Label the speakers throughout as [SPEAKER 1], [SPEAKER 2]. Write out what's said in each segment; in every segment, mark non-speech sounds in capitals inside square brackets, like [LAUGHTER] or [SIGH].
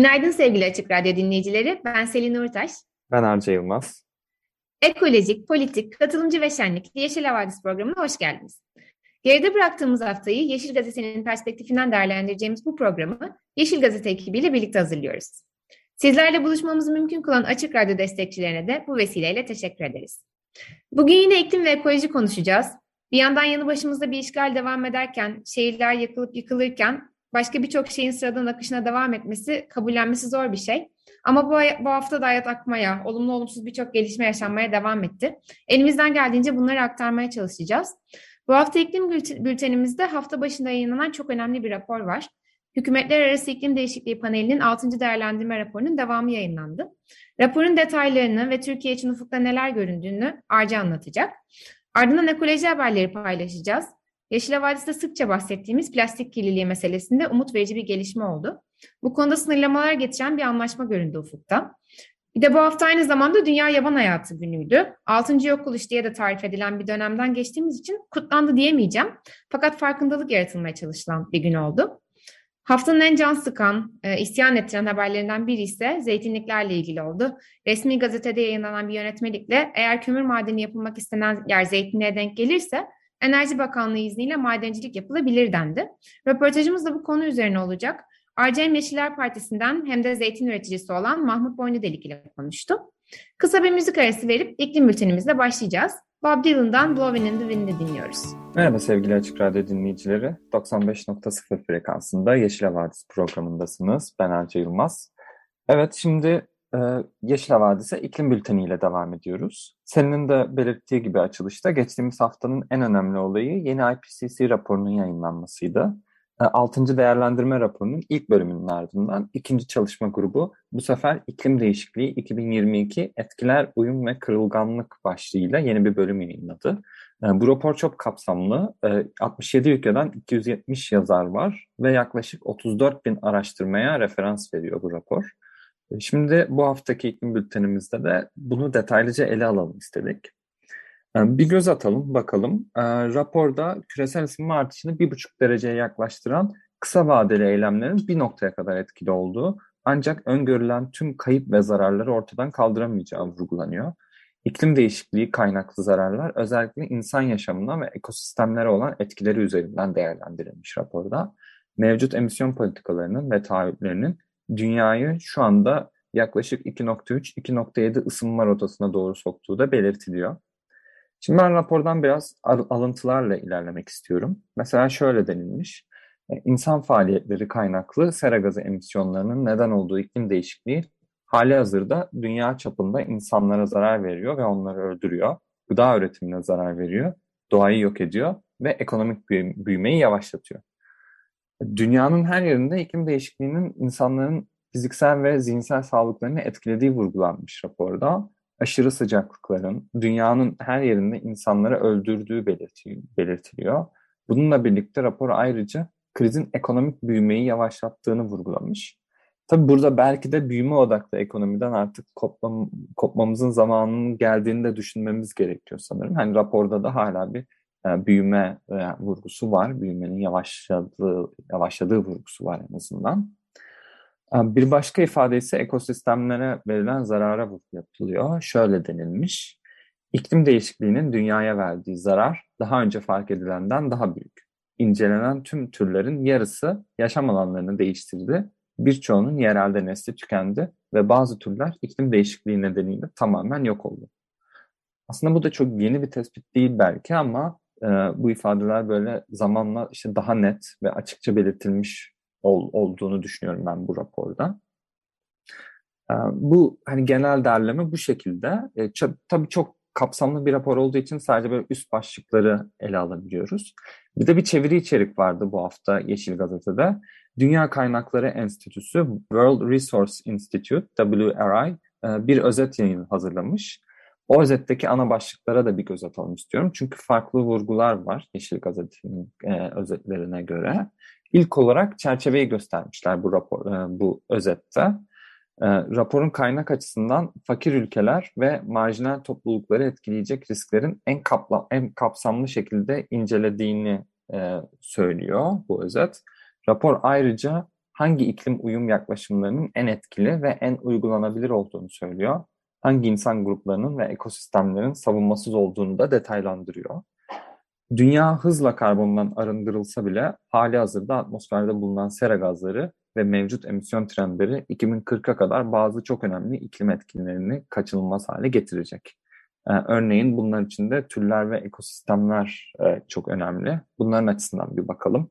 [SPEAKER 1] Günaydın sevgili Açık Radyo dinleyicileri. Ben Selin Uğurtaş.
[SPEAKER 2] Ben Arca Yılmaz.
[SPEAKER 1] Ekolojik, politik, katılımcı ve şenlikli Yeşil Havadis programına hoş geldiniz. Geride bıraktığımız haftayı Yeşil Gazete'nin perspektifinden değerlendireceğimiz bu programı Yeşil Gazete ekibiyle birlikte hazırlıyoruz. Sizlerle buluşmamızı mümkün kılan Açık Radyo destekçilerine de bu vesileyle teşekkür ederiz. Bugün yine iklim ve ekoloji konuşacağız. Bir yandan yanı başımızda bir işgal devam ederken, şehirler yakılıp yıkılırken başka birçok şeyin sıradan akışına devam etmesi kabullenmesi zor bir şey. Ama bu, bu hafta da hayat akmaya, olumlu olumsuz birçok gelişme yaşanmaya devam etti. Elimizden geldiğince bunları aktarmaya çalışacağız. Bu hafta iklim bültenimizde hafta başında yayınlanan çok önemli bir rapor var. Hükümetler Arası İklim Değişikliği Paneli'nin 6. değerlendirme raporunun devamı yayınlandı. Raporun detaylarını ve Türkiye için ufukta neler göründüğünü Arca anlatacak. Ardından ekoloji haberleri paylaşacağız. Yeşil Havadis'te sıkça bahsettiğimiz plastik kirliliği meselesinde umut verici bir gelişme oldu. Bu konuda sınırlamalar getiren bir anlaşma göründü ufukta. Bir de bu hafta aynı zamanda Dünya Yaban Hayatı günüydü. Altıncı yok oluş diye de tarif edilen bir dönemden geçtiğimiz için kutlandı diyemeyeceğim. Fakat farkındalık yaratılmaya çalışılan bir gün oldu. Haftanın en can sıkan, e, isyan ettiren haberlerinden biri ise zeytinliklerle ilgili oldu. Resmi gazetede yayınlanan bir yönetmelikle eğer kömür madeni yapılmak istenen yer zeytinliğe denk gelirse Enerji Bakanlığı izniyle madencilik yapılabilir dendi. Röportajımız da bu konu üzerine olacak. Arcem Yeşiller Partisi'nden hem de zeytin üreticisi olan Mahmut Boynudelik ile konuştu. Kısa bir müzik arası verip iklim bültenimizle başlayacağız. Bob Dylan'dan Blowing in the Wind'i dinliyoruz.
[SPEAKER 2] Merhaba sevgili Açık Radyo dinleyicileri. 95.0 frekansında Yeşil Havadis programındasınız. Ben Arca Yılmaz. Evet şimdi e, Yeşil Havadis'e iklim bülteniyle devam ediyoruz. Senin de belirttiği gibi açılışta geçtiğimiz haftanın en önemli olayı yeni IPCC raporunun yayınlanmasıydı. 6. E, değerlendirme raporunun ilk bölümünün ardından ikinci çalışma grubu bu sefer iklim değişikliği 2022 etkiler, uyum ve kırılganlık başlığıyla yeni bir bölüm yayınladı. Bu rapor çok kapsamlı. 67 e, ülkeden 270 yazar var ve yaklaşık 34 bin araştırmaya referans veriyor bu rapor. Şimdi bu haftaki iklim bültenimizde de bunu detaylıca ele alalım istedik. Ee, bir göz atalım bakalım. Ee, raporda küresel ısınma artışını bir buçuk dereceye yaklaştıran kısa vadeli eylemlerin bir noktaya kadar etkili olduğu ancak öngörülen tüm kayıp ve zararları ortadan kaldıramayacağı vurgulanıyor. İklim değişikliği kaynaklı zararlar özellikle insan yaşamına ve ekosistemlere olan etkileri üzerinden değerlendirilmiş raporda. Mevcut emisyon politikalarının ve taahhütlerinin dünyayı şu anda yaklaşık 2.3-2.7 ısınma rotasına doğru soktuğu da belirtiliyor. Şimdi ben rapordan biraz alıntılarla ilerlemek istiyorum. Mesela şöyle denilmiş. E, insan faaliyetleri kaynaklı sera gazı emisyonlarının neden olduğu iklim değişikliği hali hazırda dünya çapında insanlara zarar veriyor ve onları öldürüyor. Gıda üretimine zarar veriyor, doğayı yok ediyor ve ekonomik büyümeyi yavaşlatıyor. Dünyanın her yerinde iklim değişikliğinin insanların fiziksel ve zihinsel sağlıklarını etkilediği vurgulanmış raporda. Aşırı sıcaklıkların dünyanın her yerinde insanları öldürdüğü belirtiliyor. Bununla birlikte rapor ayrıca krizin ekonomik büyümeyi yavaşlattığını vurgulamış. Tabi burada belki de büyüme odaklı ekonomiden artık kopmam, kopmamızın zamanının geldiğini de düşünmemiz gerekiyor sanırım. Hani raporda da hala bir e, büyüme e, vurgusu var. Büyümenin yavaşladığı, yavaşladığı vurgusu var en azından. E, bir başka ifade ise ekosistemlere verilen zarara vurgu yapılıyor. Şöyle denilmiş. İklim değişikliğinin dünyaya verdiği zarar daha önce fark edilenden daha büyük. İncelenen tüm türlerin yarısı yaşam alanlarını değiştirdi. Birçoğunun yerelde nesli tükendi ve bazı türler iklim değişikliği nedeniyle tamamen yok oldu. Aslında bu da çok yeni bir tespit değil belki ama e, bu ifadeler böyle zamanla işte daha net ve açıkça belirtilmiş ol, olduğunu düşünüyorum ben bu raporda. E, bu hani genel derleme bu şekilde. E, tabii çok kapsamlı bir rapor olduğu için sadece böyle üst başlıkları ele alabiliyoruz. Bir de bir çeviri içerik vardı bu hafta Yeşil Gazete'de. Dünya Kaynakları Enstitüsü World Resource Institute WRI e, bir özet yayın hazırlamış. O özetteki ana başlıklara da bir göz atalım istiyorum. Çünkü farklı vurgular var Yeşil Gazete'nin e, özetlerine göre. İlk olarak çerçeveyi göstermişler bu rapor, e, bu özette. E, raporun kaynak açısından fakir ülkeler ve marjinal toplulukları etkileyecek risklerin en, kapla, en kapsamlı şekilde incelediğini e, söylüyor bu özet. Rapor ayrıca hangi iklim uyum yaklaşımlarının en etkili ve en uygulanabilir olduğunu söylüyor. Hangi insan gruplarının ve ekosistemlerin savunmasız olduğunu da detaylandırıyor. Dünya hızla karbondan arındırılsa bile hali hazırda atmosferde bulunan sera gazları ve mevcut emisyon trendleri 2040'a kadar bazı çok önemli iklim etkilerini kaçınılmaz hale getirecek. Ee, örneğin bunlar içinde türler ve ekosistemler e, çok önemli. Bunların açısından bir bakalım.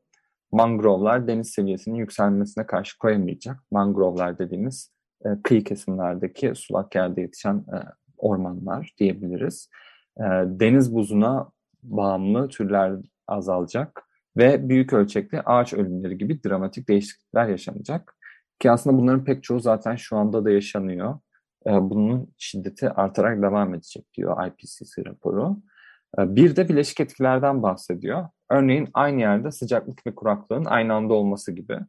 [SPEAKER 2] Mangrovlar deniz seviyesinin yükselmesine karşı koyamayacak. Mangrovlar dediğimiz e, kıyı kesimlerdeki sulak yerde yetişen e, ormanlar diyebiliriz. E, deniz buzuna bağımlı türler azalacak ve büyük ölçekli ağaç ölümleri gibi dramatik değişiklikler yaşanacak. Ki aslında bunların pek çoğu zaten şu anda da yaşanıyor. Bunun şiddeti artarak devam edecek diyor IPCC raporu. Bir de bileşik etkilerden bahsediyor. Örneğin aynı yerde sıcaklık ve kuraklığın aynı anda olması gibi.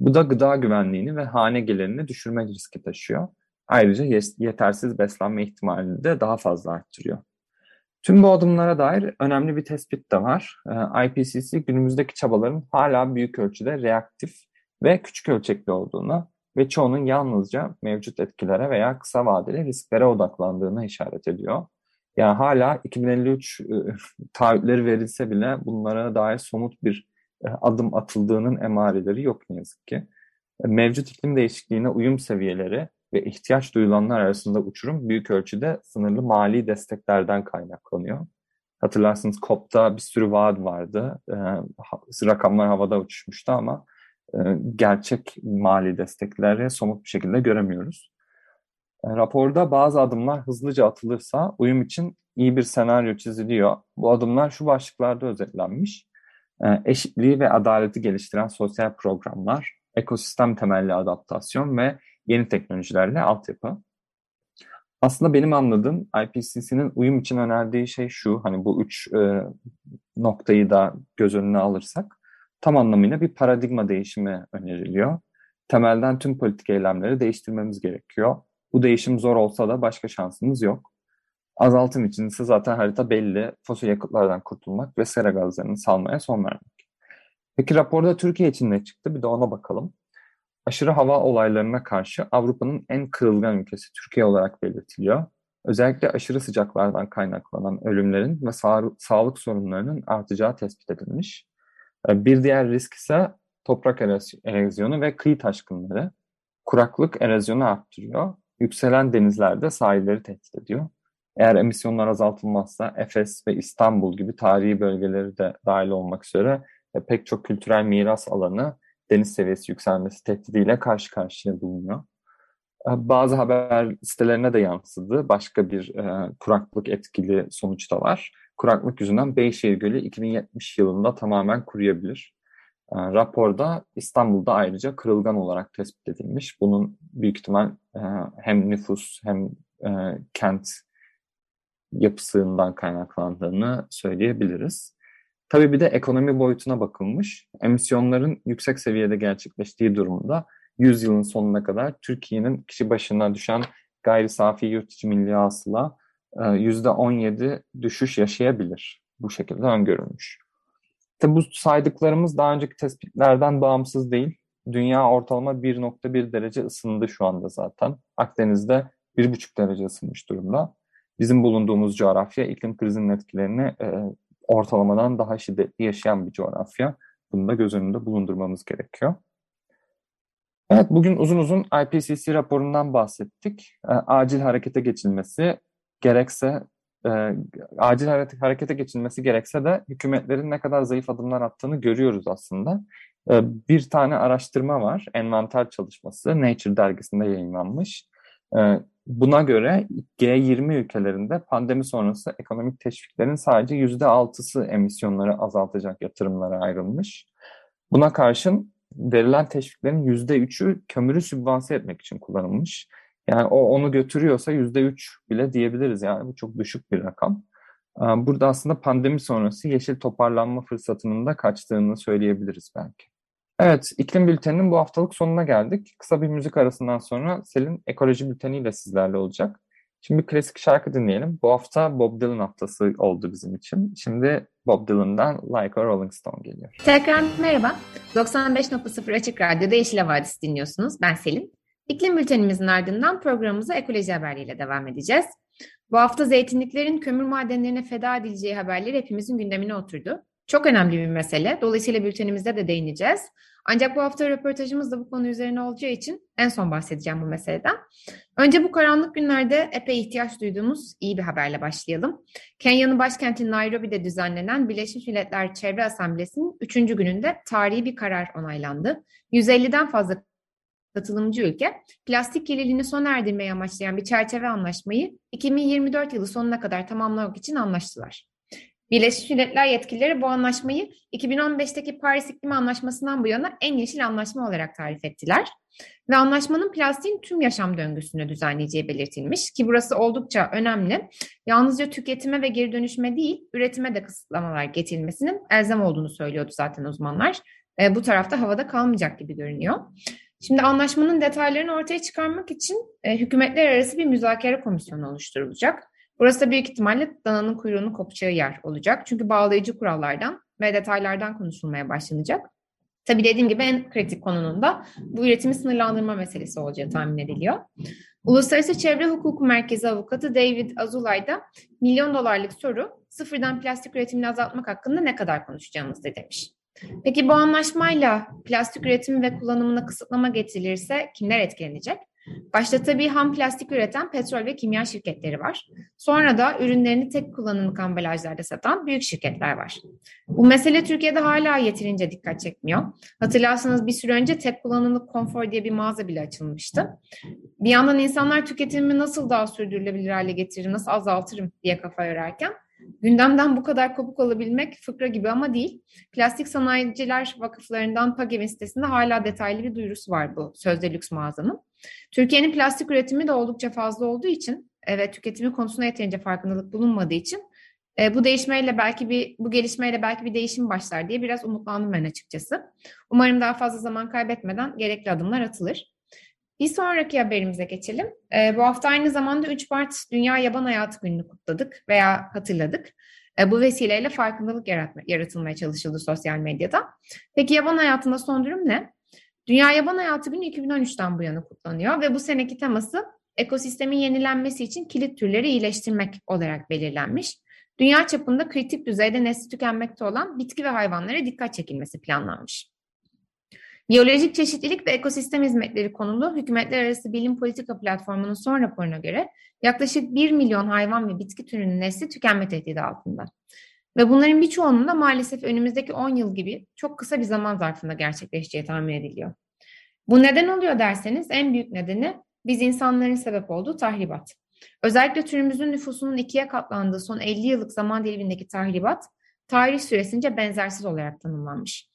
[SPEAKER 2] Bu da gıda güvenliğini ve hane gelirini düşürme riski taşıyor. Ayrıca yetersiz beslenme ihtimalini de daha fazla arttırıyor. Tüm bu adımlara dair önemli bir tespit de var. Ee, IPCC günümüzdeki çabaların hala büyük ölçüde reaktif ve küçük ölçekli olduğunu ve çoğunun yalnızca mevcut etkilere veya kısa vadeli risklere odaklandığını işaret ediyor. Yani hala 2053 e, [LAUGHS] taahhütleri verilse bile bunlara dair somut bir adım atıldığının emareleri yok ne yazık ki. E, mevcut iklim değişikliğine uyum seviyeleri ve ihtiyaç duyulanlar arasında uçurum büyük ölçüde sınırlı mali desteklerden kaynaklanıyor. Hatırlarsınız COP'ta bir sürü vaat vardı. E, rakamlar havada uçuşmuştu ama e, gerçek mali destekleri somut bir şekilde göremiyoruz. E, raporda bazı adımlar hızlıca atılırsa uyum için iyi bir senaryo çiziliyor. Bu adımlar şu başlıklarda özetlenmiş. E, eşitliği ve adaleti geliştiren sosyal programlar, ekosistem temelli adaptasyon ve yeni teknolojilerle altyapı. Aslında benim anladığım IPCC'nin uyum için önerdiği şey şu, hani bu üç e, noktayı da göz önüne alırsak, tam anlamıyla bir paradigma değişimi öneriliyor. Temelden tüm politik eylemleri değiştirmemiz gerekiyor. Bu değişim zor olsa da başka şansımız yok. Azaltım için ise zaten harita belli. Fosil yakıtlardan kurtulmak ve sera gazlarını salmaya son vermek. Peki raporda Türkiye için ne çıktı? Bir de ona bakalım aşırı hava olaylarına karşı Avrupa'nın en kırılgan ülkesi Türkiye olarak belirtiliyor. Özellikle aşırı sıcaklardan kaynaklanan ölümlerin ve sa sağlık sorunlarının artacağı tespit edilmiş. Ee, bir diğer risk ise toprak erozyonu ve kıyı taşkınları. Kuraklık erozyonu arttırıyor. Yükselen denizlerde sahilleri tehdit ediyor. Eğer emisyonlar azaltılmazsa Efes ve İstanbul gibi tarihi bölgeleri de dahil olmak üzere e, pek çok kültürel miras alanı deniz seviyesi yükselmesi tehdidiyle karşı karşıya bulunuyor. Ee, bazı haber sitelerine de yansıdı. Başka bir e, kuraklık etkili sonuç da var. Kuraklık yüzünden Beyşehir Gölü 2070 yılında tamamen kuruyabilir. E, raporda İstanbul'da ayrıca kırılgan olarak tespit edilmiş. Bunun büyük ihtimal e, hem nüfus hem e, kent yapısından kaynaklandığını söyleyebiliriz. Tabii bir de ekonomi boyutuna bakılmış. Emisyonların yüksek seviyede gerçekleştiği durumda 100 yılın sonuna kadar Türkiye'nin kişi başına düşen gayri safi yurt içi milli hasıla %17 e, düşüş yaşayabilir. Bu şekilde öngörülmüş. Tabi bu saydıklarımız daha önceki tespitlerden bağımsız değil. Dünya ortalama 1.1 derece ısındı şu anda zaten. Akdeniz'de 1.5 derece ısınmış durumda. Bizim bulunduğumuz coğrafya iklim krizinin etkilerini e, ortalamadan daha şiddetli yaşayan bir coğrafya. Bunu da göz önünde bulundurmamız gerekiyor. Evet, bugün uzun uzun IPCC raporundan bahsettik. E, acil harekete geçilmesi gerekse, e, acil harekete geçilmesi gerekse de hükümetlerin ne kadar zayıf adımlar attığını görüyoruz aslında. E, bir tane araştırma var, envanter çalışması, Nature dergisinde yayınlanmış. E, buna göre G20 ülkelerinde pandemi sonrası ekonomik teşviklerin sadece %6'sı emisyonları azaltacak yatırımlara ayrılmış. Buna karşın verilen teşviklerin %3'ü kömürü sübvanse etmek için kullanılmış. Yani o onu götürüyorsa %3 bile diyebiliriz yani bu çok düşük bir rakam. Burada aslında pandemi sonrası yeşil toparlanma fırsatının da kaçtığını söyleyebiliriz belki. Evet, iklim bülteninin bu haftalık sonuna geldik. Kısa bir müzik arasından sonra Selin ekoloji bülteniyle sizlerle olacak. Şimdi bir klasik şarkı dinleyelim. Bu hafta Bob Dylan haftası oldu bizim için. Şimdi Bob Dylan'dan Like a Rolling Stone geliyor.
[SPEAKER 1] Tekrar merhaba. 95.0 Açık Radyo'da Yeşil Havadis dinliyorsunuz. Ben Selin. İklim bültenimizin ardından programımıza ekoloji haberleriyle devam edeceğiz. Bu hafta zeytinliklerin kömür madenlerine feda edileceği haberleri hepimizin gündemine oturdu. Çok önemli bir mesele. Dolayısıyla bültenimizde de değineceğiz. Ancak bu hafta röportajımız da bu konu üzerine olacağı için en son bahsedeceğim bu meseleden. Önce bu karanlık günlerde epey ihtiyaç duyduğumuz iyi bir haberle başlayalım. Kenya'nın başkenti Nairobi'de düzenlenen Birleşmiş Milletler Çevre Asamblesi'nin 3. gününde tarihi bir karar onaylandı. 150'den fazla katılımcı ülke plastik kirliliğini sona erdirmeyi amaçlayan bir çerçeve anlaşmayı 2024 yılı sonuna kadar tamamlamak için anlaştılar. Birleşmiş Milletler yetkilileri bu anlaşmayı 2015'teki Paris İklim Anlaşması'ndan bu yana en yeşil anlaşma olarak tarif ettiler. Ve anlaşmanın plastiğin tüm yaşam döngüsünü düzenleyeceği belirtilmiş ki burası oldukça önemli. Yalnızca tüketime ve geri dönüşme değil, üretime de kısıtlamalar getirilmesinin elzem olduğunu söylüyordu zaten uzmanlar. E, bu tarafta havada kalmayacak gibi görünüyor. Şimdi anlaşmanın detaylarını ortaya çıkarmak için e, hükümetler arası bir müzakere komisyonu oluşturulacak. Burası da büyük ihtimalle dananın kuyruğunu kopacağı yer olacak. Çünkü bağlayıcı kurallardan ve detaylardan konuşulmaya başlanacak. Tabii dediğim gibi en kritik konunun da bu üretimi sınırlandırma meselesi olacağı tahmin ediliyor. Uluslararası Çevre Hukuku Merkezi Avukatı David Azulay da milyon dolarlık soru sıfırdan plastik üretimini azaltmak hakkında ne kadar konuşacağımızdır demiş. Peki bu anlaşmayla plastik üretimi ve kullanımına kısıtlama getirilirse kimler etkilenecek? Başta tabii ham plastik üreten petrol ve kimya şirketleri var. Sonra da ürünlerini tek kullanımlık ambalajlarda satan büyük şirketler var. Bu mesele Türkiye'de hala yeterince dikkat çekmiyor. Hatırlarsanız bir süre önce tek kullanımlık konfor diye bir mağaza bile açılmıştı. Bir yandan insanlar tüketimimi nasıl daha sürdürülebilir hale getiririm, nasıl azaltırım diye kafa yorarken Gündemden bu kadar kopuk olabilmek fıkra gibi ama değil. Plastik Sanayiciler Vakıflarından PAGEV'in sitesinde hala detaylı bir duyurusu var bu sözde lüks mağazanın. Türkiye'nin plastik üretimi de oldukça fazla olduğu için e, ve tüketimi konusunda yeterince farkındalık bulunmadığı için e, bu değişmeyle belki bir bu gelişmeyle belki bir değişim başlar diye biraz umutlandım ben açıkçası. Umarım daha fazla zaman kaybetmeden gerekli adımlar atılır. Bir sonraki haberimize geçelim. E, bu hafta aynı zamanda 3 Mart Dünya Yaban Hayatı Günü'nü kutladık veya hatırladık. E, bu vesileyle farkındalık yaratma, yaratılmaya çalışıldı sosyal medyada. Peki yaban hayatında son durum ne? Dünya Yaban Hayatı Günü 2013'ten bu yana kutlanıyor ve bu seneki teması ekosistemin yenilenmesi için kilit türleri iyileştirmek olarak belirlenmiş. Dünya çapında kritik düzeyde nesli tükenmekte olan bitki ve hayvanlara dikkat çekilmesi planlanmış. Biyolojik çeşitlilik ve ekosistem hizmetleri konulu Hükümetler Arası Bilim Politika Platformu'nun son raporuna göre yaklaşık 1 milyon hayvan ve bitki türünün nesli tükenme tehdidi altında. Ve bunların birçoğunun da maalesef önümüzdeki 10 yıl gibi çok kısa bir zaman zarfında gerçekleşeceği tahmin ediliyor. Bu neden oluyor derseniz en büyük nedeni biz insanların sebep olduğu tahribat. Özellikle türümüzün nüfusunun ikiye katlandığı son 50 yıllık zaman dilimindeki tahribat tarih süresince benzersiz olarak tanımlanmış.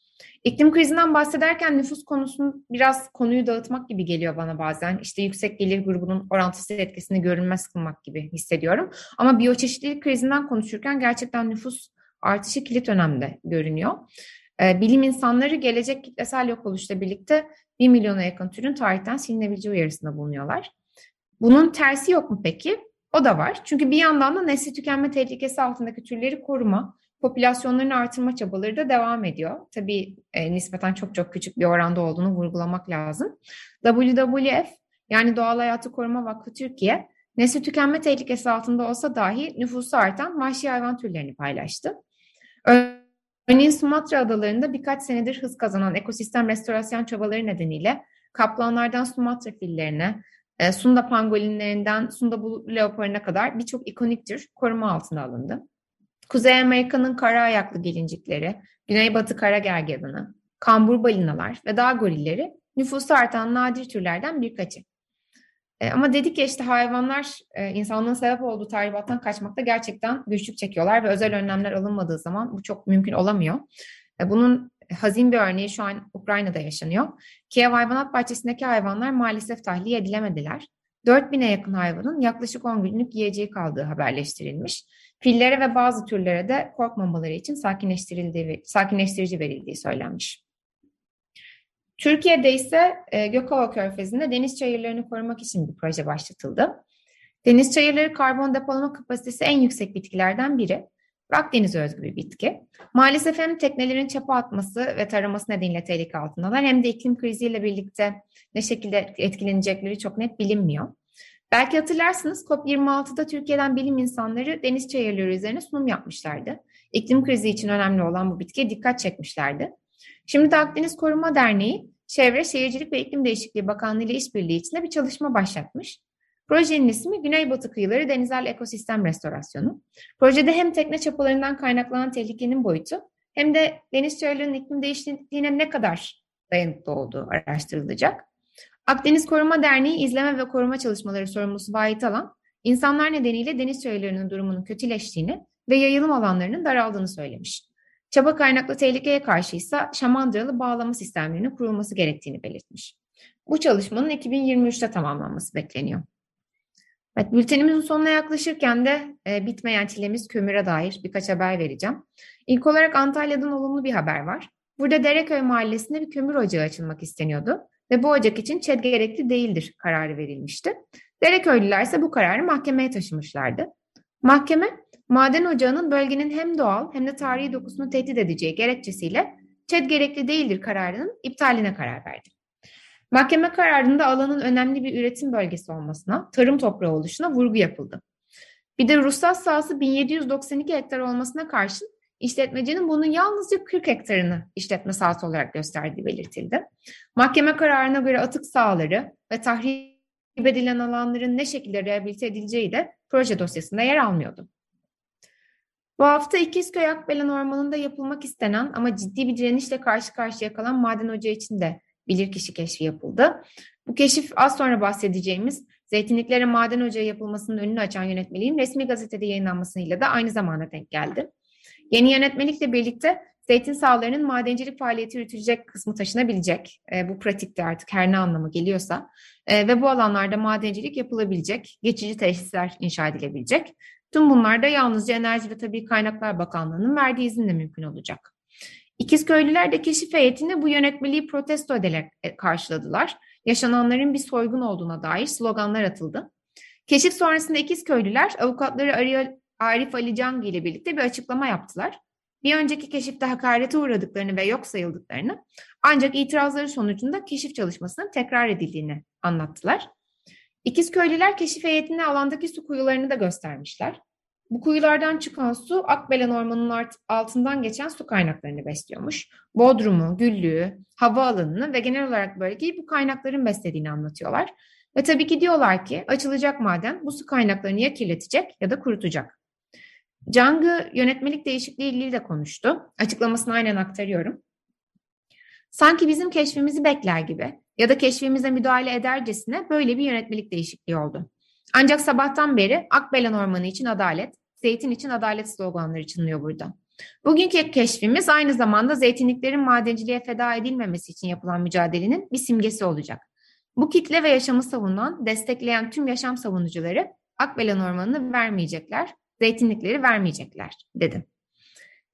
[SPEAKER 1] İklim krizinden bahsederken nüfus konusunu biraz konuyu dağıtmak gibi geliyor bana bazen. İşte yüksek gelir grubunun orantısız etkisini görünmez kılmak gibi hissediyorum. Ama biyoçeşitlilik krizinden konuşurken gerçekten nüfus artışı kilit önemde görünüyor. Ee, bilim insanları gelecek kitlesel yok oluşla birlikte 1 milyona yakın türün tarihten silinebileceği uyarısında bulunuyorlar. Bunun tersi yok mu peki? O da var. Çünkü bir yandan da nesli tükenme tehlikesi altındaki türleri koruma, popülasyonlarını artırma çabaları da devam ediyor. Tabii e, nispeten çok çok küçük bir oranda olduğunu vurgulamak lazım. WWF yani Doğal Hayatı Koruma Vakfı Türkiye nesli tükenme tehlikesi altında olsa dahi nüfusu artan vahşi hayvan türlerini paylaştı. Örneğin Sumatra adalarında birkaç senedir hız kazanan ekosistem restorasyon çabaları nedeniyle kaplanlardan Sumatra fillerine, e, Sunda pangolinlerinden Sunda leoparına kadar birçok ikonik tür koruma altına alındı. Kuzey Amerika'nın kara ayaklı gelincikleri, Güneybatı kara gergedanı, kambur balinalar ve dağ gorilleri nüfusu artan nadir türlerden birkaçı. E, ama dedik ya işte hayvanlar e, insanlığın sebep olduğu tahribattan kaçmakta gerçekten güçlük çekiyorlar ve özel önlemler alınmadığı zaman bu çok mümkün olamıyor. E, bunun hazin bir örneği şu an Ukrayna'da yaşanıyor. Kiev Hayvanat Bahçesi'ndeki hayvanlar maalesef tahliye edilemediler. 4000'e yakın hayvanın yaklaşık 10 günlük yiyeceği kaldığı haberleştirilmiş. Fillere ve bazı türlere de korkmamaları için sakinleştirildiği, sakinleştirici verildiği söylenmiş. Türkiye'de ise e, Gökova Körfezi'nde deniz çayırlarını korumak için bir proje başlatıldı. Deniz çayırları karbon depolama kapasitesi en yüksek bitkilerden biri. Akdeniz özgü bir bitki. Maalesef hem teknelerin çapa atması ve taraması nedeniyle tehlike altındalar hem de iklim kriziyle birlikte ne şekilde etkilenecekleri çok net bilinmiyor. Belki hatırlarsınız COP26'da Türkiye'den bilim insanları deniz çayırları üzerine sunum yapmışlardı. İklim krizi için önemli olan bu bitkiye dikkat çekmişlerdi. Şimdi de Akdeniz Koruma Derneği Çevre, Şehircilik ve İklim Değişikliği Bakanlığı ile işbirliği içinde bir çalışma başlatmış. Projenin ismi Güneybatı Kıyıları Denizel Ekosistem Restorasyonu. Projede hem tekne çapalarından kaynaklanan tehlikenin boyutu hem de deniz çayırlarının iklim değişikliğine ne kadar dayanıklı olduğu araştırılacak. Akdeniz Koruma Derneği izleme ve koruma çalışmaları sorumlusu Vahit Alan, insanlar nedeniyle deniz çayırlarının durumunun kötüleştiğini ve yayılım alanlarının daraldığını söylemiş. Çaba kaynaklı tehlikeye karşı ise şamandıralı bağlama sistemlerinin kurulması gerektiğini belirtmiş. Bu çalışmanın 2023'te tamamlanması bekleniyor. Evet, bültenimizin sonuna yaklaşırken de e, bitmeyen çilemiz kömüre dair birkaç haber vereceğim. İlk olarak Antalya'dan olumlu bir haber var. Burada Dereköy Mahallesi'nde bir kömür ocağı açılmak isteniyordu ve bu ocak için ÇED gerekli değildir kararı verilmişti. Dereköylüler ise bu kararı mahkemeye taşımışlardı. Mahkeme, maden ocağının bölgenin hem doğal hem de tarihi dokusunu tehdit edeceği gerekçesiyle ÇED gerekli değildir kararının iptaline karar verdi. Mahkeme kararında alanın önemli bir üretim bölgesi olmasına, tarım toprağı oluşuna vurgu yapıldı. Bir de ruhsat sahası 1792 hektar olmasına karşın işletmecinin bunun yalnızca 40 hektarını işletme sahası olarak gösterdiği belirtildi. Mahkeme kararına göre atık sahaları ve tahrip edilen alanların ne şekilde rehabilite edileceği de proje dosyasında yer almıyordu. Bu hafta İkizköy Akbelen Ormanı'nda yapılmak istenen ama ciddi bir direnişle karşı karşıya kalan maden ocağı için de bilirkişi keşfi yapıldı. Bu keşif az sonra bahsedeceğimiz zeytinliklere maden ocağı yapılmasının önünü açan yönetmeliğin resmi gazetede yayınlanmasıyla da aynı zamana denk geldi. Yeni yönetmelikle birlikte zeytin sahalarının madencilik faaliyeti yürütülecek kısmı taşınabilecek. E, bu pratikte artık her ne anlamı geliyorsa. E, ve bu alanlarda madencilik yapılabilecek, geçici tesisler inşa edilebilecek. Tüm bunlar da yalnızca Enerji ve Tabii Kaynaklar Bakanlığı'nın verdiği izinle mümkün olacak. İkizköylüler de keşif heyetini bu yönetmeliği protesto ederek e, karşıladılar. Yaşananların bir soygun olduğuna dair sloganlar atıldı. Keşif sonrasında İkizköylüler avukatları Arif Ali Cangi ile birlikte bir açıklama yaptılar. Bir önceki keşifte hakarete uğradıklarını ve yok sayıldıklarını ancak itirazları sonucunda keşif çalışmasının tekrar edildiğini anlattılar. İkizköylüler keşif heyetine alandaki su kuyularını da göstermişler. Bu kuyulardan çıkan su Akbelen Ormanı'nın altından geçen su kaynaklarını besliyormuş. Bodrumu, Güllüğü, hava alanını ve genel olarak bölgeyi bu kaynakların beslediğini anlatıyorlar. Ve tabii ki diyorlar ki açılacak maden bu su kaynaklarını ya kirletecek ya da kurutacak. Cang'ı yönetmelik değişikliği ilgili de konuştu. Açıklamasını aynen aktarıyorum. Sanki bizim keşfimizi bekler gibi ya da keşfimize müdahale edercesine böyle bir yönetmelik değişikliği oldu. Ancak sabahtan beri Akbelen Ormanı için adalet, zeytin için adalet sloganları çınlıyor burada. Bugünkü keşfimiz aynı zamanda zeytinliklerin madenciliğe feda edilmemesi için yapılan mücadelenin bir simgesi olacak. Bu kitle ve yaşamı savunan, destekleyen tüm yaşam savunucuları Akbelen Ormanı'nı vermeyecekler, zeytinlikleri vermeyecekler dedi.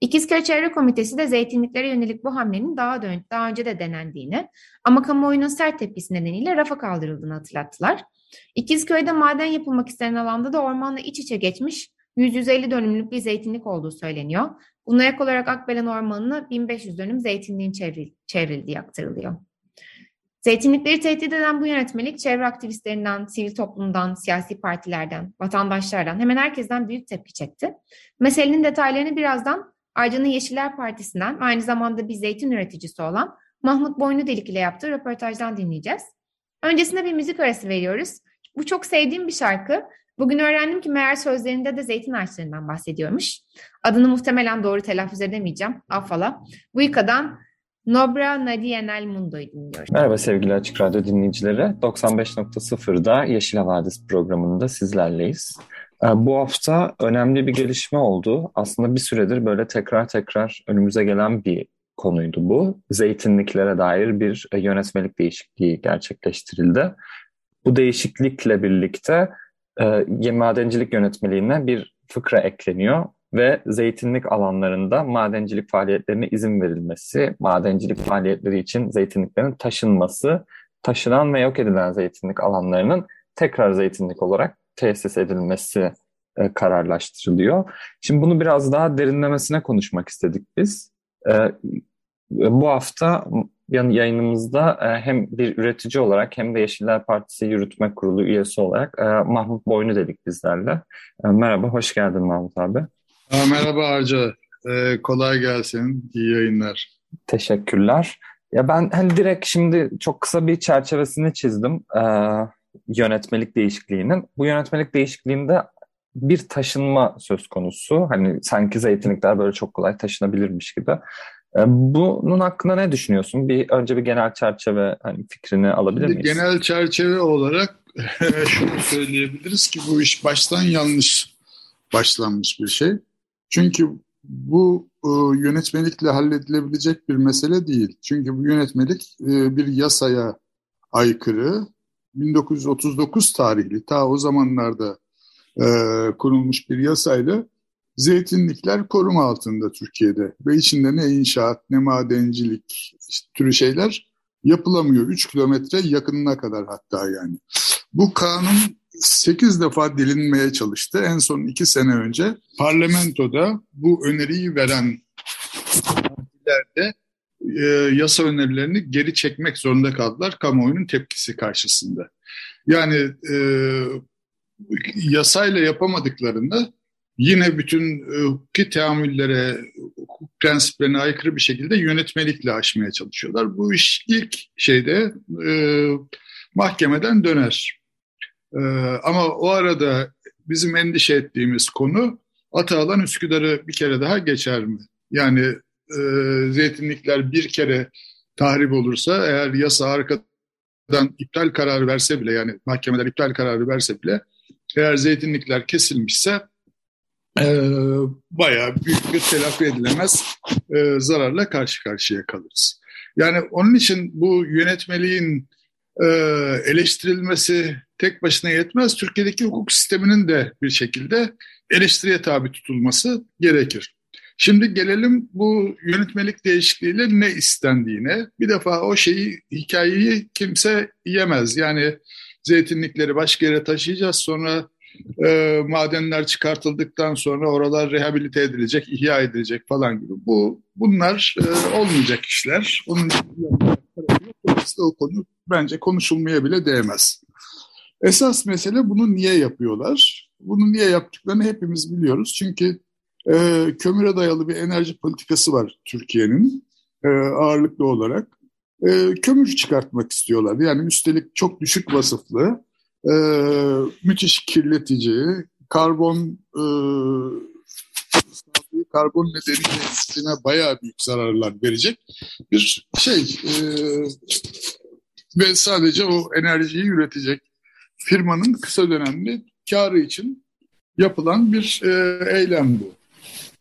[SPEAKER 1] İkizköy Çevre Komitesi de zeytinliklere yönelik bu hamlenin daha, dön daha önce de denendiğini ama kamuoyunun sert tepkisi nedeniyle rafa kaldırıldığını hatırlattılar. İkizköy'de maden yapılmak istenen alanda da ormanla iç içe geçmiş 100-150 dönümlük bir zeytinlik olduğu söyleniyor. Buna ek olarak Akbelen Ormanı'na 1500 dönüm zeytinliğin çevril çevrildiği aktarılıyor. Zeytinlikleri tehdit eden bu yönetmelik çevre aktivistlerinden, sivil toplumdan, siyasi partilerden, vatandaşlardan hemen herkesten büyük tepki çekti. Meselenin detaylarını birazdan Aydın'ın Yeşiller Partisi'nden aynı zamanda bir zeytin üreticisi olan Mahmut Boynu Delik ile yaptığı röportajdan dinleyeceğiz. Öncesinde bir müzik arası veriyoruz. Bu çok sevdiğim bir şarkı. Bugün öğrendim ki meğer sözlerinde de zeytin ağaçlarından bahsediyormuş. Adını muhtemelen doğru telaffuz edemeyeceğim. Affala. Bu yıkadan Nobra Nadienel Mundo'yu dinliyoruz.
[SPEAKER 2] Merhaba sevgili Açık Radyo dinleyicileri. 95.0'da Yeşil Havadis programında sizlerleyiz. Ee, bu hafta önemli bir gelişme oldu. Aslında bir süredir böyle tekrar tekrar önümüze gelen bir konuydu bu. Zeytinliklere dair bir e, yönetmelik değişikliği gerçekleştirildi. Bu değişiklikle birlikte e, madencilik yönetmeliğine bir fıkra ekleniyor ve zeytinlik alanlarında madencilik faaliyetlerine izin verilmesi, madencilik faaliyetleri için zeytinliklerin taşınması, taşınan ve yok edilen zeytinlik alanlarının tekrar zeytinlik olarak tesis edilmesi e, kararlaştırılıyor. Şimdi bunu biraz daha derinlemesine konuşmak istedik biz. E, bu hafta yayınımızda e, hem bir üretici olarak hem de Yeşiller Partisi Yürütme Kurulu üyesi olarak e, Mahmut Boynu dedik bizlerle. E, merhaba, hoş geldin Mahmut abi.
[SPEAKER 3] Merhaba Arca, kolay gelsin, iyi yayınlar.
[SPEAKER 2] Teşekkürler. Ya ben hani direkt şimdi çok kısa bir çerçevesini çizdim yönetmelik değişikliğinin. Bu yönetmelik değişikliğinde bir taşınma söz konusu. Hani sanki zeytinlikler böyle çok kolay taşınabilirmiş gibi. E, bunun hakkında ne düşünüyorsun? Bir önce bir genel çerçeve hani fikrini alabilir miyiz?
[SPEAKER 3] Genel çerçeve olarak [LAUGHS] şunu söyleyebiliriz ki bu iş baştan yanlış başlanmış bir şey. Çünkü bu e, yönetmelikle halledilebilecek bir mesele değil. Çünkü bu yönetmelik e, bir yasaya aykırı. 1939 tarihli ta o zamanlarda e, kurulmuş bir yasayla zeytinlikler koruma altında Türkiye'de ve içinde ne inşaat ne madencilik işte, türü şeyler yapılamıyor. 3 kilometre yakınına kadar hatta yani. Bu kanun 8 defa delinmeye çalıştı. En son 2 sene önce parlamentoda bu öneriyi veren partilerde e, yasa önerilerini geri çekmek zorunda kaldılar kamuoyunun tepkisi karşısında. Yani e, yasayla yapamadıklarında yine bütün hukuki teamüllere, hukuk prensiplerine aykırı bir şekilde yönetmelikle aşmaya çalışıyorlar. Bu iş ilk şeyde e, mahkemeden döner. E, ama o arada bizim endişe ettiğimiz konu Atalan Üsküdar'ı bir kere daha geçer mi? Yani e, zeytinlikler bir kere tahrip olursa eğer yasa arkadan iptal kararı verse bile yani mahkemeler iptal kararı verse bile eğer zeytinlikler kesilmişse e, bayağı büyük bir telafi edilemez e, zararla karşı karşıya kalırız. Yani onun için bu yönetmeliğin e, eleştirilmesi tek başına yetmez. Türkiye'deki hukuk sisteminin de bir şekilde eleştiriye tabi tutulması gerekir. Şimdi gelelim bu yönetmelik değişikliğiyle ne istendiğine. Bir defa o şeyi, hikayeyi kimse yemez. Yani zeytinlikleri başka yere taşıyacağız sonra e, madenler çıkartıldıktan sonra oralar rehabilite edilecek, ihya edilecek falan gibi. Bu bunlar e, olmayacak işler. Onun dolayısıyla o konu bence konuşulmaya bile değmez. Esas mesele bunu niye yapıyorlar? Bunu niye yaptıklarını hepimiz biliyoruz. Çünkü e, kömüre dayalı bir enerji politikası var Türkiye'nin e, ağırlıklı olarak. E, kömür çıkartmak istiyorlar. Yani üstelik çok düşük vasıflı, e, müthiş kirletici, karbon e, karbon nedeniyle bayağı büyük zararlar verecek bir şey. E, ve sadece o enerjiyi üretecek firmanın kısa dönemli karı için yapılan bir e, eylem bu.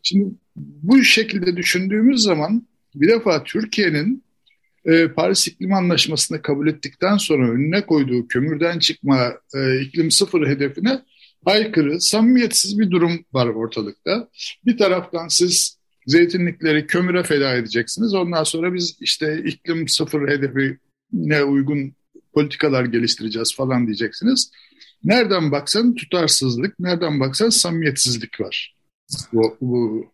[SPEAKER 3] Şimdi bu şekilde düşündüğümüz zaman bir defa Türkiye'nin e, Paris İklim Anlaşması'nı kabul ettikten sonra önüne koyduğu kömürden çıkma e, iklim sıfır hedefine aykırı, samimiyetsiz bir durum var ortalıkta. Bir taraftan siz zeytinlikleri kömüre feda edeceksiniz. Ondan sonra biz işte iklim sıfır hedefine uygun politikalar geliştireceğiz falan diyeceksiniz. Nereden baksan tutarsızlık, nereden baksan samimiyetsizlik var bu, bu,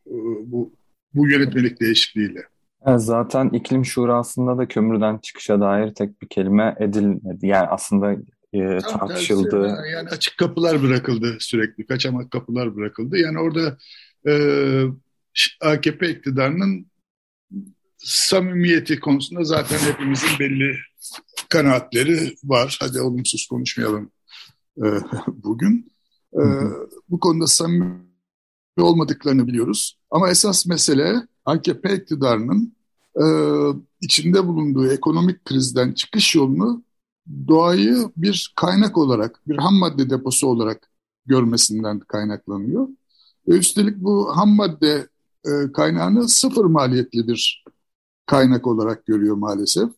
[SPEAKER 3] bu, bu yönetmelik değişikliğiyle.
[SPEAKER 2] Zaten iklim şurasında da kömürden çıkışa dair tek bir kelime edilmedi. Yani aslında e, tartışıldı.
[SPEAKER 3] Yani, yani açık kapılar bırakıldı sürekli, kaçamak kapılar bırakıldı. Yani orada e, AKP iktidarının samimiyeti konusunda zaten hepimizin belli kanaatleri var. Hadi olumsuz konuşmayalım e, [LAUGHS] bugün. E, bu konuda samimi olmadıklarını biliyoruz. Ama esas mesele AKP iktidarının e, içinde bulunduğu ekonomik krizden çıkış yolunu doğayı bir kaynak olarak, bir ham madde deposu olarak görmesinden kaynaklanıyor. Ve üstelik bu ham madde e, kaynağını sıfır maliyetli bir kaynak olarak görüyor maalesef.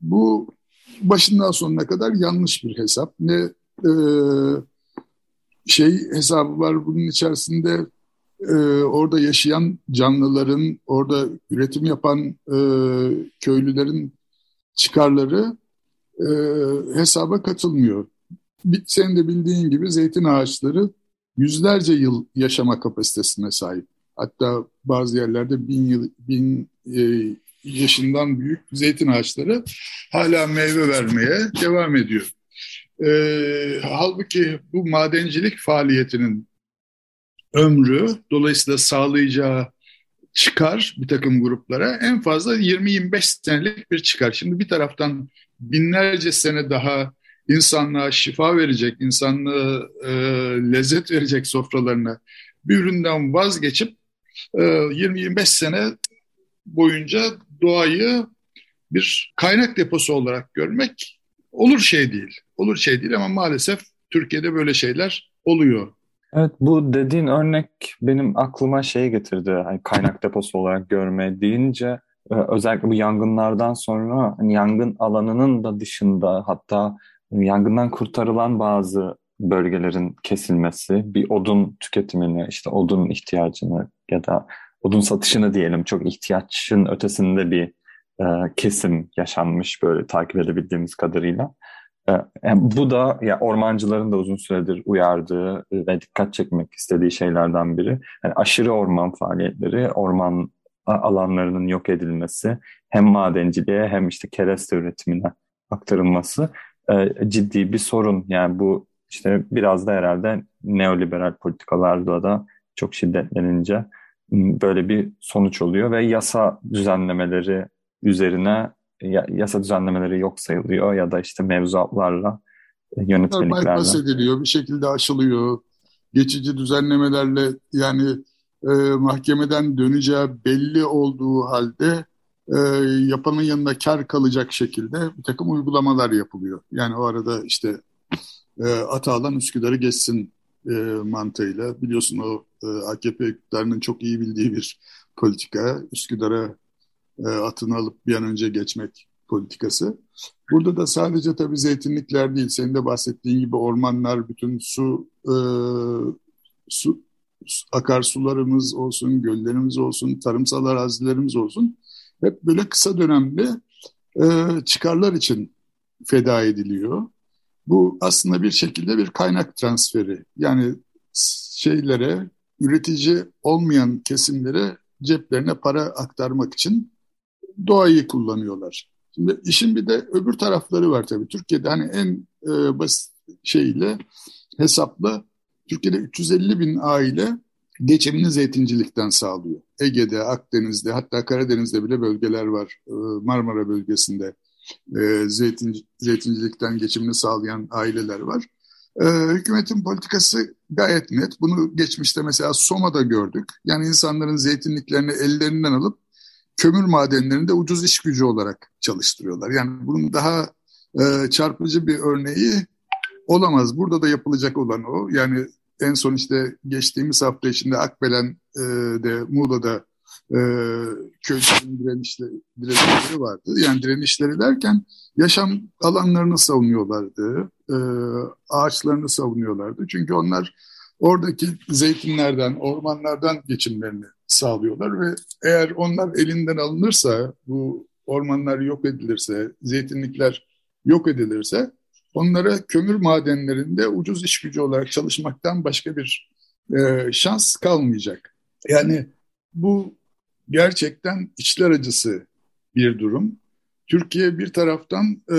[SPEAKER 3] Bu başından sonuna kadar yanlış bir hesap. Ne e, şey hesabı var bunun içerisinde e, orada yaşayan canlıların, orada üretim yapan e, köylülerin çıkarları e, hesaba katılmıyor. Senin de bildiğin gibi zeytin ağaçları yüzlerce yıl yaşama kapasitesine sahip. Hatta bazı yerlerde bin, yıl, bin e, yaşından büyük zeytin ağaçları hala meyve vermeye devam ediyor. E, halbuki bu madencilik faaliyetinin ömrü dolayısıyla sağlayacağı çıkar bir takım gruplara en fazla 20-25 senelik bir çıkar. Şimdi bir taraftan binlerce sene daha insanlığa şifa verecek, insanlığa e, lezzet verecek sofralarına bir üründen vazgeçip e, 20-25 sene boyunca doğayı bir kaynak deposu olarak görmek olur şey değil. Olur şey değil ama maalesef Türkiye'de böyle şeyler oluyor.
[SPEAKER 2] Evet bu dediğin örnek benim aklıma şey getirdi. Hani kaynak deposu olarak görme deyince e, özellikle bu yangınlardan sonra hani yangın alanının da dışında hatta yangından kurtarılan bazı bölgelerin kesilmesi, bir odun tüketimini, işte odun ihtiyacını ya da odun satışını diyelim çok ihtiyaçın ötesinde bir e, kesim yaşanmış böyle takip edebildiğimiz kadarıyla. E, yani bu da ya ormancıların da uzun süredir uyardığı ve dikkat çekmek istediği şeylerden biri. Yani aşırı orman faaliyetleri, orman alanlarının yok edilmesi, hem madenciliğe hem işte kereste üretimine aktarılması e, ciddi bir sorun. Yani bu işte biraz da herhalde neoliberal politikalarla da çok şiddetlenince böyle bir sonuç oluyor ve yasa düzenlemeleri üzerine yasa düzenlemeleri yok sayılıyor ya da işte mevzuatlarla e, yönetmeliklerle.
[SPEAKER 3] Bypass ediliyor, bir şekilde aşılıyor. Geçici düzenlemelerle yani e, mahkemeden döneceği belli olduğu halde e, yapanın yanında kar kalacak şekilde bir takım uygulamalar yapılıyor. Yani o arada işte e, Atalan Üsküdar'ı geçsin e, mantığıyla biliyorsun o e, AKP iktidarının çok iyi bildiği bir politika. Üsküdar'a e, atını alıp bir an önce geçmek politikası. Burada da sadece tabii zeytinlikler değil, senin de bahsettiğin gibi ormanlar, bütün su, e, su akarsularımız olsun, göllerimiz olsun, tarımsal arazilerimiz olsun hep böyle kısa dönemli e, çıkarlar için feda ediliyor. Bu aslında bir şekilde bir kaynak transferi. Yani şeylere, üretici olmayan kesimlere ceplerine para aktarmak için doğayı kullanıyorlar. Şimdi işin bir de öbür tarafları var tabii. Türkiye'de hani en e, basit şeyle hesapla Türkiye'de 350 bin aile geçimini zeytincilikten sağlıyor. Ege'de, Akdeniz'de hatta Karadeniz'de bile bölgeler var. E, Marmara bölgesinde e, zeytin, zeytincilikten geçimini sağlayan aileler var. E, hükümetin politikası gayet net. Bunu geçmişte mesela Soma'da gördük. Yani insanların zeytinliklerini ellerinden alıp kömür madenlerinde ucuz iş gücü olarak çalıştırıyorlar. Yani bunun daha e, çarpıcı bir örneği olamaz. Burada da yapılacak olan o. Yani en son işte geçtiğimiz hafta içinde Akbelen'de, Muğla'da e, köylerin direnişleri, direnişleri vardı. Yani direnişleri derken yaşam alanlarını savunuyorlardı, e, ağaçlarını savunuyorlardı. Çünkü onlar oradaki zeytinlerden, ormanlardan geçimlerini sağlıyorlar ve eğer onlar elinden alınırsa, bu ormanlar yok edilirse, zeytinlikler yok edilirse onlara kömür madenlerinde ucuz iş gücü olarak çalışmaktan başka bir e, şans kalmayacak. Yani bu gerçekten içler acısı bir durum. Türkiye bir taraftan e,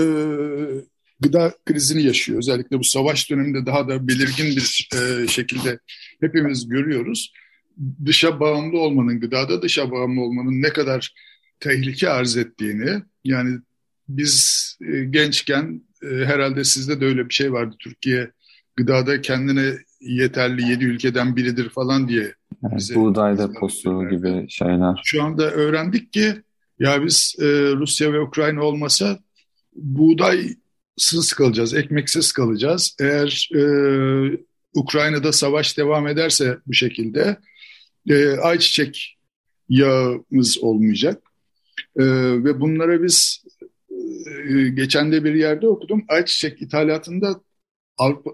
[SPEAKER 3] gıda krizini yaşıyor. Özellikle bu savaş döneminde daha da belirgin bir e, şekilde hepimiz görüyoruz. Dışa bağımlı olmanın, gıdada dışa bağımlı olmanın ne kadar tehlike arz ettiğini, yani biz e, gençken e, herhalde sizde de öyle bir şey vardı. Türkiye gıdada kendine yeterli yedi ülkeden biridir falan diye.
[SPEAKER 2] Evet, buğday deposu gibi şeyler.
[SPEAKER 3] Şu anda öğrendik ki Ya biz e, Rusya ve Ukrayna olmasa buğdaysız kalacağız, ekmeksiz kalacağız. Eğer e, Ukrayna'da savaş devam ederse bu şekilde e, ayçiçek yağımız olmayacak. E, ve bunlara biz e, geçen de bir yerde okudum. Ayçiçek ithalatında Avrupa,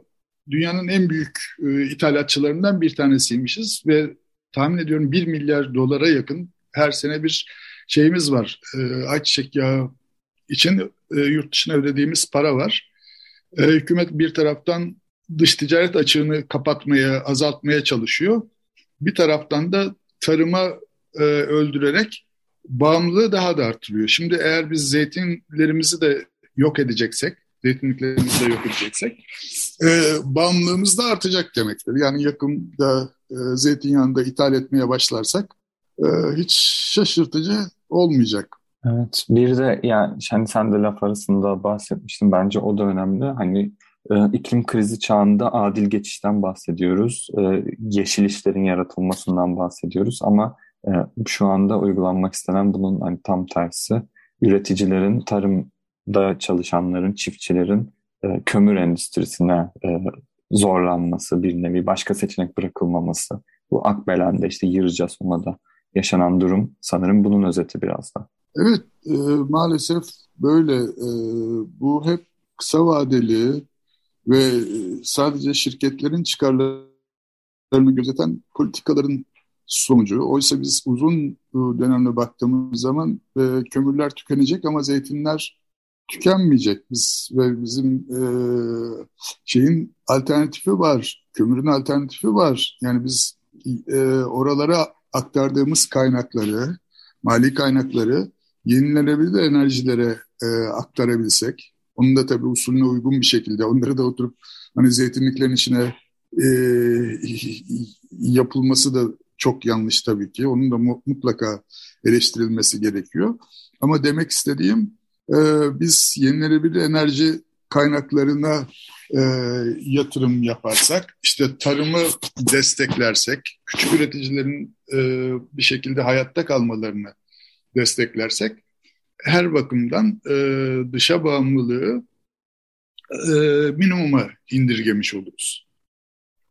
[SPEAKER 3] dünyanın en büyük e, ithalatçılarından bir tanesiymişiz ve tahmin ediyorum 1 milyar dolara yakın her sene bir şeyimiz var. E, ayçiçek yağı için e, yurt dışına ödediğimiz para var. E, hükümet bir taraftan dış ticaret açığını kapatmaya, azaltmaya çalışıyor. Bir taraftan da tarıma e, öldürerek bağımlılığı daha da arttırıyor. Şimdi eğer biz zeytinlerimizi de yok edeceksek, zeytinliklerimizi de yok edeceksek, e, bağımlılığımız da artacak demektir. Yani yakında e, zeytinyağını da ithal etmeye başlarsak e, hiç şaşırtıcı olmayacak.
[SPEAKER 2] Evet, bir de yani hani sen de laf arasında bahsetmiştin bence o da önemli. Hani e, iklim krizi çağında adil geçişten bahsediyoruz. E, yeşil işlerin yaratılmasından bahsediyoruz ama e, şu anda uygulanmak istenen bunun hani tam tersi. Üreticilerin, tarımda çalışanların, çiftçilerin e, kömür endüstrisine e, zorlanması bir nevi, başka seçenek bırakılmaması. Bu Akbelen'de işte Yırca Soma'da yaşanan durum sanırım bunun özeti biraz da.
[SPEAKER 3] Evet, e, maalesef böyle. E, bu hep kısa vadeli ve e, sadece şirketlerin çıkarlarını gözeten politikaların sonucu. Oysa biz uzun e, dönemde baktığımız zaman e, kömürler tükenecek ama zeytinler tükenmeyecek. Biz ve bizim e, şeyin alternatifi var. Kömürün alternatifi var. Yani biz e, oralara aktardığımız kaynakları, mali kaynakları yenilenebilir enerjilere e, aktarabilsek, onun da tabii usulüne uygun bir şekilde onları da oturup hani zeytinliklerin içine e, yapılması da çok yanlış tabii ki. Onun da mutlaka eleştirilmesi gerekiyor. Ama demek istediğim e, biz yenilenebilir enerji kaynaklarına e, yatırım yaparsak, işte tarımı desteklersek, küçük üreticilerin e, bir şekilde hayatta kalmalarını desteklersek, her bakımdan e, dışa bağımlılığı e, minimuma indirgemiş oluruz.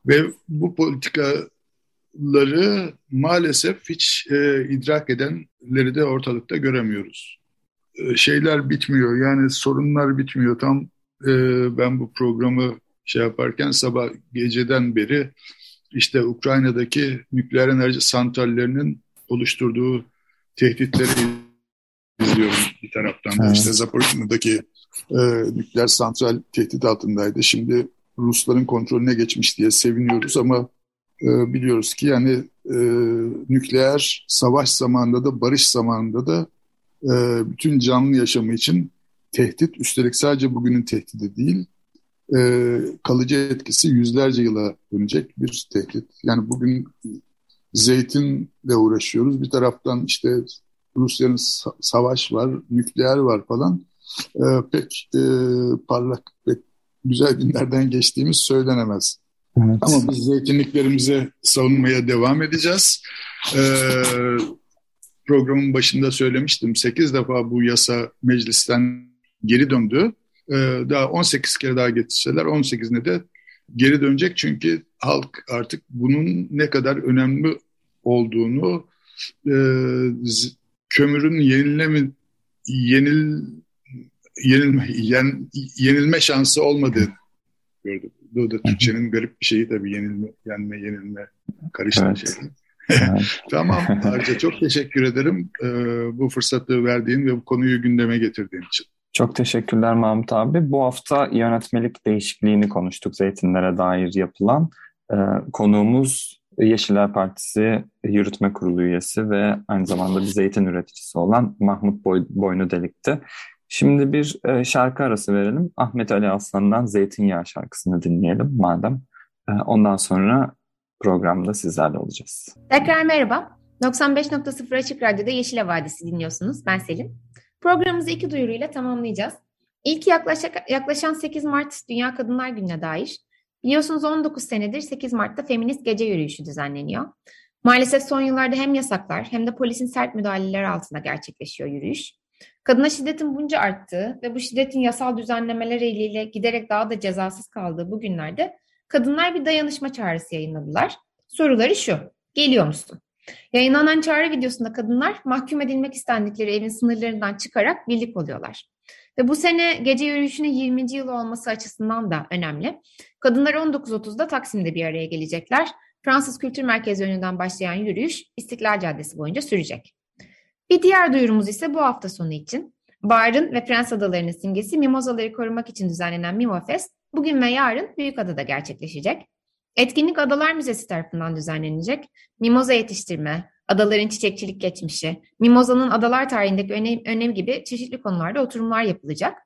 [SPEAKER 3] Ve bu politikaları maalesef hiç e, idrak edenleri de ortalıkta göremiyoruz. E, şeyler bitmiyor yani sorunlar bitmiyor. Tam e, ben bu programı şey yaparken sabah geceden beri işte Ukrayna'daki nükleer enerji santrallerinin oluşturduğu tehditleri izliyorum bir taraftan. Evet. İşte Zaporizhya'daki e, nükleer santral tehdit altındaydı. Şimdi Rusların kontrolüne geçmiş diye seviniyoruz ama e, biliyoruz ki yani e, nükleer savaş zamanında da barış zamanında da e, bütün canlı yaşamı için tehdit. Üstelik sadece bugünün tehdidi değil, e, kalıcı etkisi yüzlerce yıla dönecek bir tehdit. Yani bugün zeytinle uğraşıyoruz. Bir taraftan işte Rusya'nın savaş var, nükleer var falan. E, pek e, parlak, pek güzel günlerden geçtiğimiz söylenemez. Evet. Ama biz zeytinliklerimize savunmaya devam edeceğiz. Ee, programın başında söylemiştim. 8 defa bu yasa meclisten geri döndü. Ee, daha 18 kere daha getirseler 18'ine de geri dönecek. Çünkü halk artık bunun ne kadar önemli olduğunu e, kömürün yenileme yenil yenilme yen, yenilme şansı olmadığı gördük. Bu da Türkçenin garip bir şeyi tabii yenilme, yenme, yenilme karıştığı evet. şey. [LAUGHS] tamam Arca çok teşekkür ederim ee, bu fırsatı verdiğin ve bu konuyu gündeme getirdiğin için.
[SPEAKER 2] Çok teşekkürler Mahmut abi. Bu hafta yönetmelik değişikliğini konuştuk zeytinlere dair yapılan. Ee, konuğumuz Yeşiller Partisi Yürütme Kurulu üyesi ve aynı zamanda bir zeytin üreticisi olan Mahmut Boy, Boynu Delik'ti. Şimdi bir e, şarkı arası verelim. Ahmet Ali Aslan'dan Zeytinyağı şarkısını dinleyelim madem. E, ondan sonra programda sizlerle olacağız.
[SPEAKER 1] Tekrar merhaba. 95.0 Açık Radyo'da Yeşil Vadisi dinliyorsunuz. Ben Selin. Programımızı iki duyuruyla tamamlayacağız. İlk yaklaşa, yaklaşan 8 Mart Dünya Kadınlar Günü'ne dair Biliyorsunuz 19 senedir 8 Mart'ta Feminist Gece Yürüyüşü düzenleniyor. Maalesef son yıllarda hem yasaklar hem de polisin sert müdahaleleri altında gerçekleşiyor yürüyüş. Kadına şiddetin bunca arttığı ve bu şiddetin yasal düzenlemeler eliyle giderek daha da cezasız kaldığı bu günlerde kadınlar bir dayanışma çağrısı yayınladılar. Soruları şu, geliyor musun? Yayınlanan çağrı videosunda kadınlar mahkum edilmek istendikleri evin sınırlarından çıkarak birlik oluyorlar. Ve bu sene gece yürüyüşünün 20. yılı olması açısından da önemli. Kadınlar 19.30'da Taksim'de bir araya gelecekler. Fransız Kültür Merkezi önünden başlayan yürüyüş İstiklal Caddesi boyunca sürecek. Bir diğer duyurumuz ise bu hafta sonu için. Barın ve Prens Adaları'nın simgesi mimozaları korumak için düzenlenen Mimofest bugün ve yarın Büyükada'da gerçekleşecek. Etkinlik Adalar Müzesi tarafından düzenlenecek. Mimoza yetiştirme, adaların çiçekçilik geçmişi, mimozanın adalar tarihindeki önem, önemi gibi çeşitli konularda oturumlar yapılacak.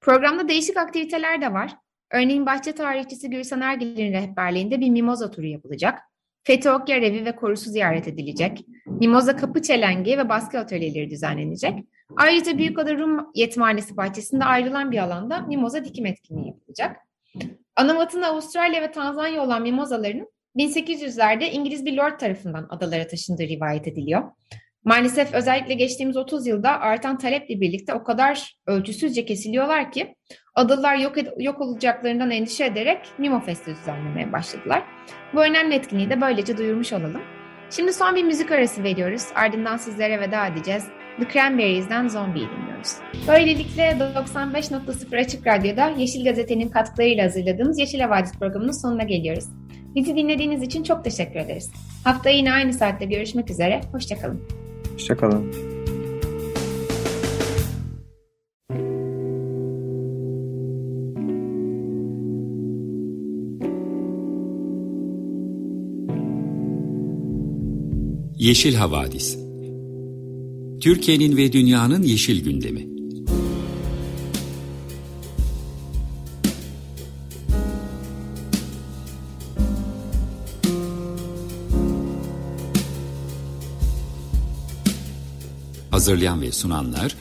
[SPEAKER 1] Programda değişik aktiviteler de var. Örneğin bahçe tarihçisi Gülsen Ergil'in rehberliğinde bir mimoza turu yapılacak. Fethi Okyar evi ve korusu ziyaret edilecek. Mimoza kapı çelengi ve baskı atölyeleri düzenlenecek. Ayrıca Büyükada Rum Yetimhanesi bahçesinde ayrılan bir alanda mimoza dikim etkinliği yapılacak. Anavatın Avustralya ve Tanzanya olan mimozaların 1800'lerde İngiliz bir lord tarafından adalara taşındığı rivayet ediliyor. Maalesef özellikle geçtiğimiz 30 yılda artan taleple birlikte o kadar ölçüsüzce kesiliyorlar ki adalılar yok, yok olacaklarından endişe ederek Mimo Fest'i düzenlemeye başladılar. Bu önemli etkinliği de böylece duyurmuş olalım. Şimdi son bir müzik arası veriyoruz. Ardından sizlere veda edeceğiz. The Cranberries'den Zombie'yi dinliyoruz. Böylelikle 95.0 Açık Radyo'da Yeşil Gazete'nin katkılarıyla hazırladığımız Yeşil Havadis programının sonuna geliyoruz. Bizi dinlediğiniz için çok teşekkür ederiz. Haftaya yine aynı saatte görüşmek üzere. Hoşçakalın.
[SPEAKER 2] Hoşçakalın.
[SPEAKER 4] Yeşil Havadis Türkiye'nin ve dünyanın yeşil gündemi Hazırlayan ve sunanlar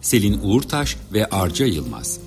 [SPEAKER 4] Selin Uğurtaş ve Arca Yılmaz.